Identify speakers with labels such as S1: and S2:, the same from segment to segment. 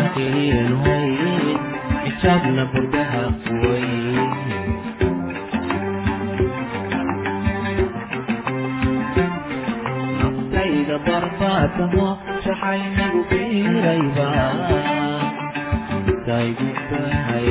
S1: aynu hayn kitaabna burdaha quwayn naftayda barbaadamo jaxaynigu biirayba taygu bahay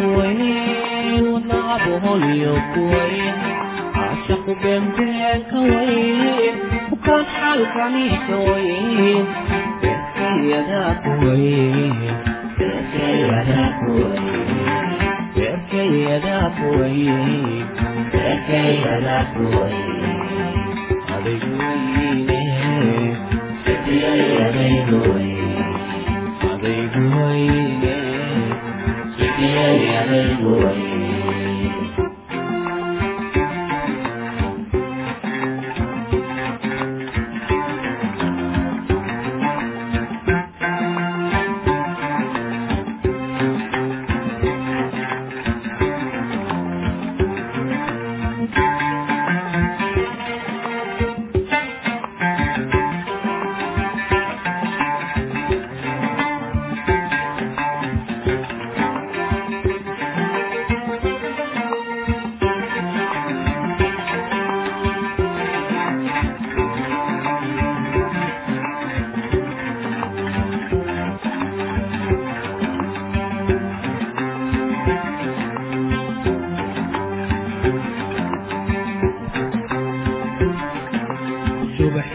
S1: وين وصعب مليون وين adayguine setiyayabaynoy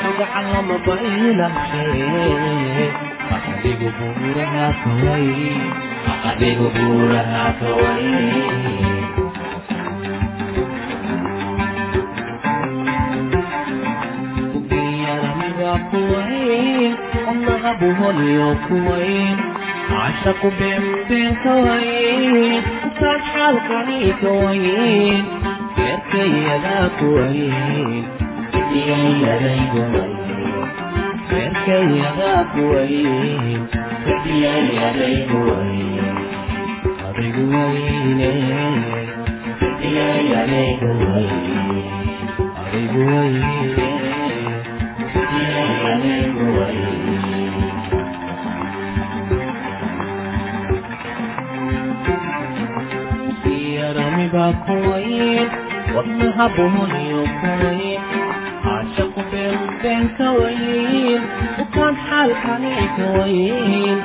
S1: kalgacal lama baydhaqshe adigu buuraha kawaye kuwayn qodnaha buholiyo kuwayn cashaqu beenbeen kawayn kaan xaalkani kawayn beerkayadaa kuwayn iyayadayguwayn beerkayadaa kuwayn iyayadayguwayn adigu wayne iyayadayguwayn adigu wayne yaramiba kuwayn wadnaha buhoniyo kuwayn caashaqu beenbeen kawayn ukaan xaalkani kawayn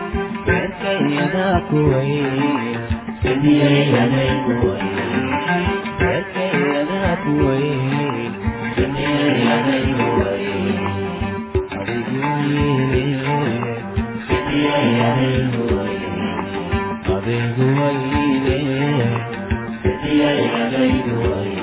S1: beerkayadaa kuwayn sadiyayaday kuwayn beerkayadaa kuwayn sadiyayaday kuwayn adigu wayne adaygu wayne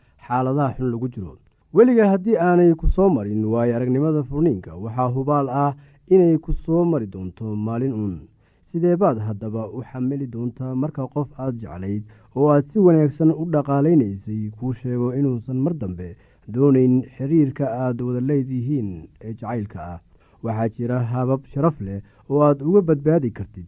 S2: xaaladaha xun lagu jiro. Weliga haddii aanay ku soo marin waayo aragnimada furniinka waxaa hubaal ah inay ku soo mari doonto maalin uun sidee baad haddaba u xamili doontaa marka qof aad jeclayd oo aad si wanaagsan u dhaqaalaynaysay kuu sheego inuusan mar dambe doonayn xiriirka aad wada leedihiin ee jacaylka ah. Waxaa jira habab sharaf leh oo aad uga badbaadi kartid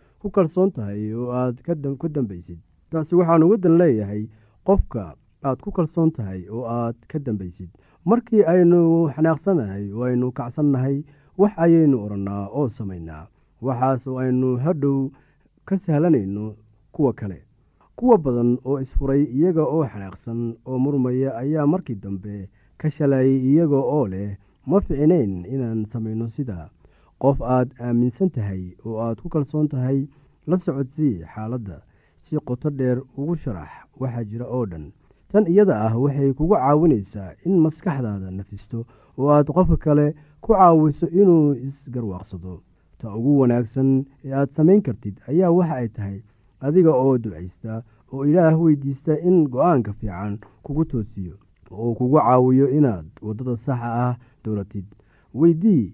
S2: ku kalsoon tahay oo aad ku dambaysid. Taasi waxaan uga dan leeyahay qofka aad ku kalsoon tahay oo aad ka dambaysid. Markii aynu xanaaqsanahay oo aynu kacsannahay wax ayaynu odhannaa oo samaynaa waxaas oo aynu hadhow ka sahlanayno kuwa kale. Kuwa badan oo isfuray iyaga oo xanaaqsan oo murmaya ayaa markii dambe ka shalayay iyaga oo leh ma ficinayn inaan samayno sidaa qof aad aaminsan tahay oo aad ku kalsoon tahay la socodsii xaaladda. Si qoto dheer ugu sharax waxaa jira oo dhan. Tan iyada ah waxay kugu caawinaysaa in maskaxdaada nafisto oo aad qofka kale ku caawiso inuu isgarwaaqsado. Ta ugu wanaagsan ee aad samayn kartid ayaa waxa ay tahay adiga oo ducaysta oo ilaah weydiista in go'aanka fiican kugu toosiyo oo kugu caawiyo inaad waddada saxa ah dowlatid weydii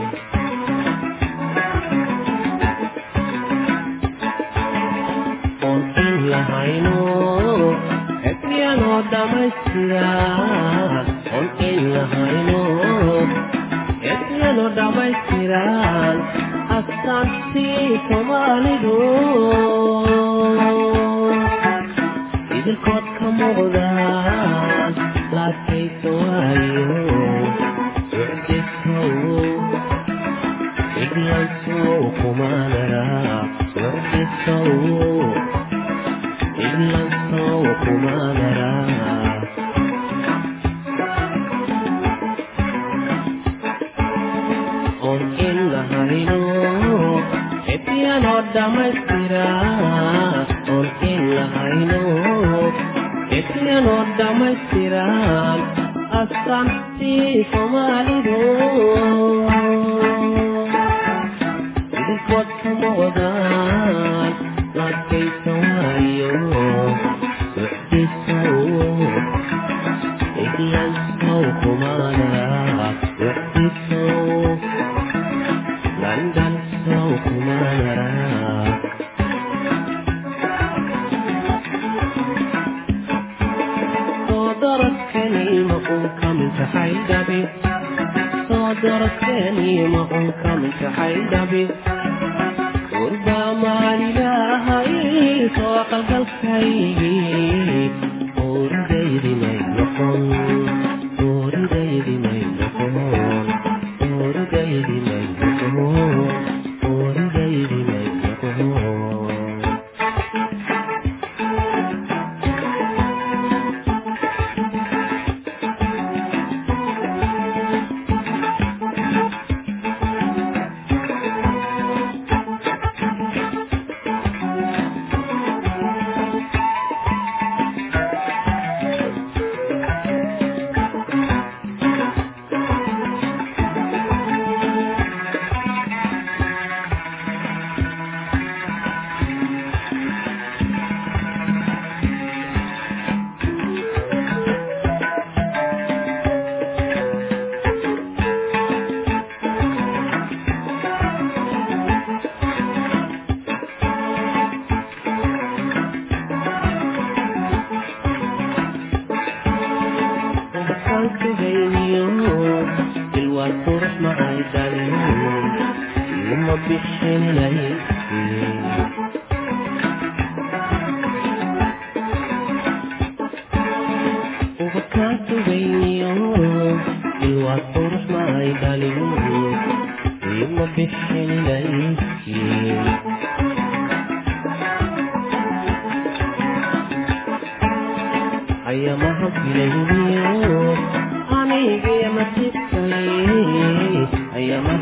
S1: ekmiyanoo dhamaystira oon in lahayno ekmiyanoo dhammaystiran astaantii soomaalidu idilkood ka muuqdaan laakaysa waayo socdisow iglansow kumanara socdisow iglansow ضربتني مع كم تحيد بي qalgalkaygii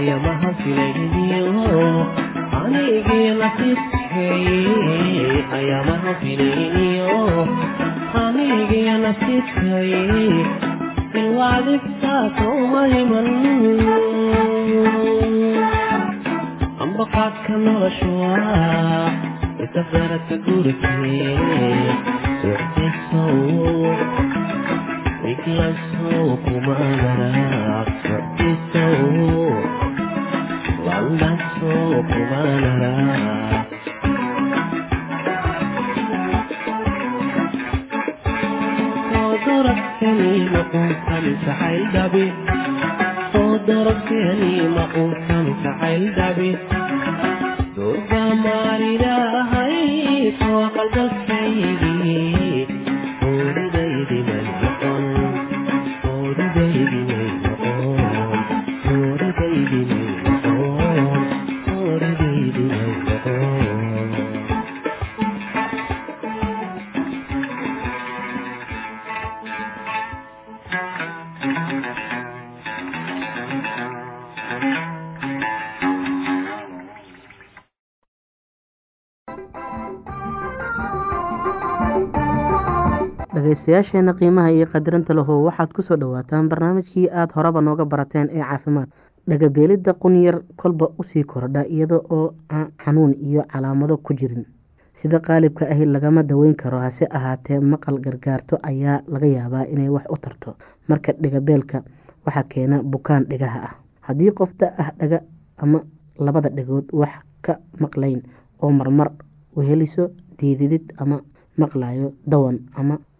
S1: ayamaha filayniyo anigii nasibkay ayamaha filayniyo anigii nasibkay ilwaadibtaa sowmayman ambaqaadka nolosha waa isafaraka gurikee waqtisow iglasow kumaanara waqtisow landasow maquusan jacayl dhabi durba maalilahay soo qalgalkaygii
S3: dhegaystayaasheena qiimaha iyo qadarinta lahow waxaad ku soo dhowaataan barnaamijkii aada horeba nooga barateen ee caafimaad. Dhagabeelidda qunyar kolba u sii kordha iyada oo aan xanuun iyo calaamado ku jirin. Sida qaalibka ahi lagama daweyn karo hase ahaatee maqal gargaarto ayaa laga yaabaa inay wax u tarto. Marka dhigabeelka waxaa keena bukaan dhigaha ah. Haddii qof da ah dhaga ama labada dhagood wax ka maqlayn oo marmar weheliso diididid ama maqlayo dawan ama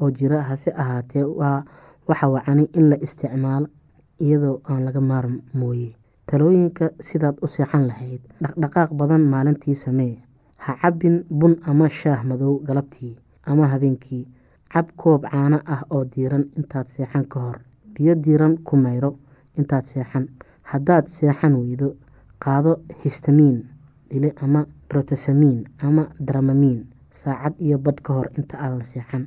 S3: oo jira hase ahaatee waxa wacani in la isticmaalo iyadoo aan laga maarm mooye. Talooyinka sidaad u seexan lahayd dhaqdhaqaaq badan maalintii samee. Ha cabbin bun ama shaah madow galabtii ama habeenkii. Cab koob caano ah oo diiran intaad seexan ka hor. Biyo diiran ku mayro intaad seexan. Haddaad seexan weydo qaado histamiin dile ama brotesamiin ama dramamiin. Saacad iyo badh ka hor inta aadan seexan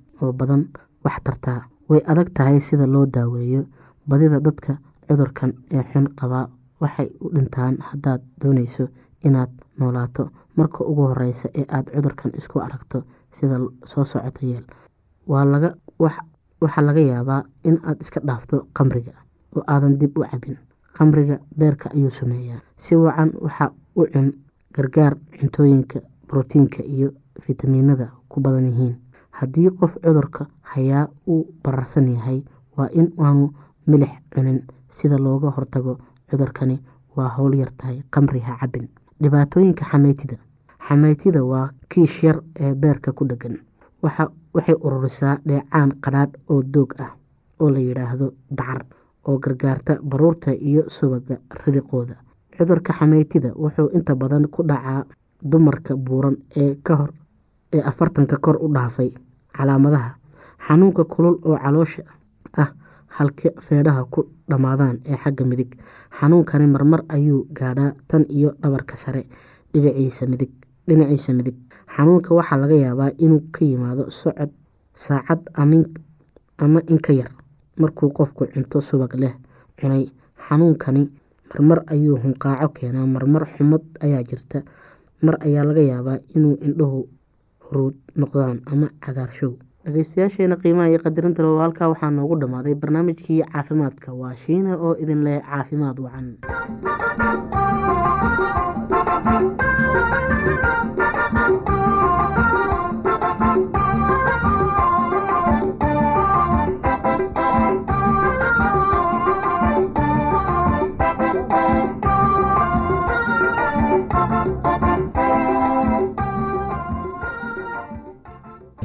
S3: oo badan wax tartaa. Way adag tahay sida loo daaweeyo badida dadka cudurkan ee xun qabaa waxay u dhintaan haddaad dooneyso inaad noolaato. Marka ugu horeysa ee aada cudurkan isku aragto sida soo socota yeel waxaa laga yaabaa in aad iska dhaafto qamriga oo aadan dib u cabin qamriga beerka ayuu sameeyaa. Si wacan waxa u cun gargaar cuntooyinka brotiinka iyo fitamiinada ku badan yihiin haddii qof cudurka hayaa uu bararsan yahay waa in aanu milix cunin. Sida looga hortago cudurkani waa howl yartahay qamri ha cabin dhibaatooyinka xameytida xameytida waa kiish yar ee beerka ku dhegan waxay ururisaa dheecaan qadhaadh oo doog ah oo la yidhaahdo dacar oo gargaarta baruurta iyo subaga ridiqooda. Cudurka xameytida wuxuu inta badan ku dhacaa dumarka buuran ee kahor ee afartanka kor u dhaafay calaamadaha. Xanuunka kulul oo caloosha ah halka feedhaha ku dhammaadaan ee xagga midig. Xanuunkani marmar ayuu gaadhaa tan iyo dhabarka sare dhinaciisa midig xanuunka waxaa laga yaabaa inuu ka yimaado socod saacad ama inka yar markuu qofku cunto subag leh cunay. Xanuunkani marmar ayuu hunqaaco keenaa marmar xumad ayaa jirta. Mar ayaa laga yaabaa inuu indhuhu huruud noqdaan ama cagaarshow dhageystayaasheena qiimaha iyo qadarinta loo halkaa waxaa noogu dhammaaday barnaamijkii caafimaadka. Waa shiina oo idin leh caafimaad wacan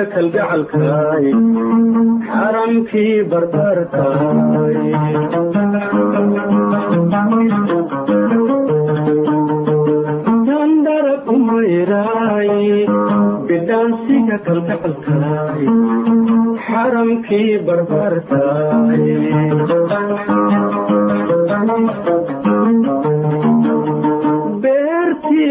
S4: bidhaansiga kalgacalkaay xaramkii xaramkii barbarkaay beertii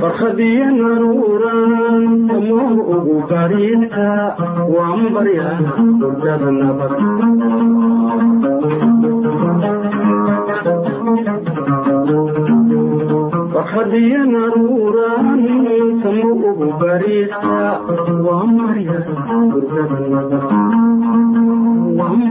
S4: barkhadiyo naruuran umuu ugu bariita waan barya hurdada nabad barkhadiyo naruuran samu ugu bariita waan barya hurdada nabad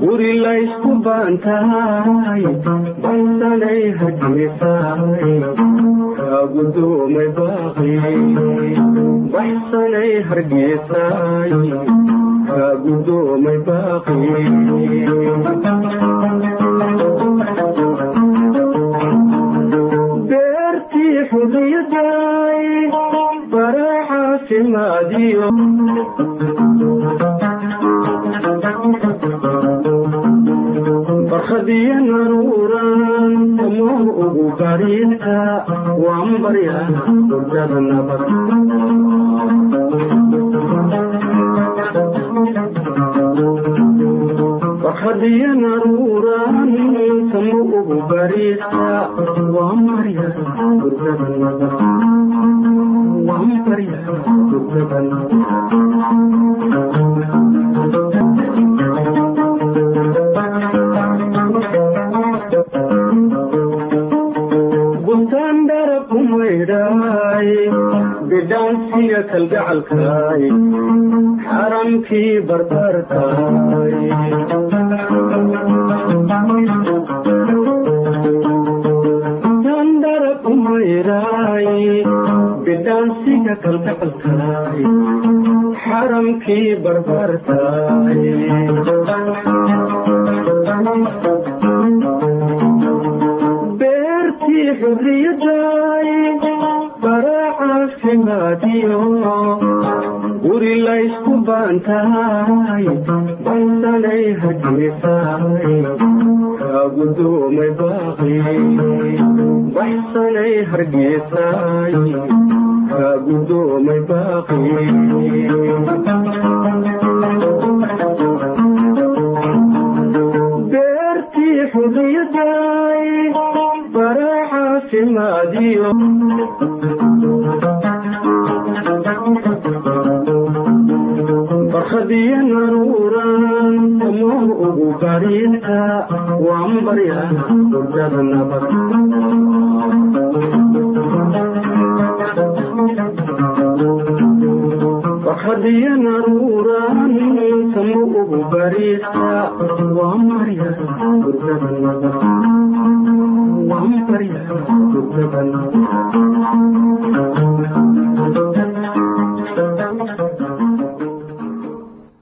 S4: guri laysku baantahay baysanay hargeysaay kaa gudoomay baaqi baxsanay hargeysaay kaa gudoomay baaqi barkhadiyo naruuran samoo ugu bariinta waan baryaa hurdada nabad barkhadiyo naruuran samo ugu bariinta waan baryaa hurdada nabad beertii xurriyaday baracaafimaadiyo guri laysku baantahay baysanay hargeysaay kaa gudoomay baaqi baxsanay hargeysaay kaa gudoomay baaqi beertii xurriyaday baracaafimaadiyo barkhadiyo naruuran samoo ugu bariinta waan baryaa hurdada nabad. Barkhadiyo naruuran samo ugu bariinta waan وهي ريحة جبنا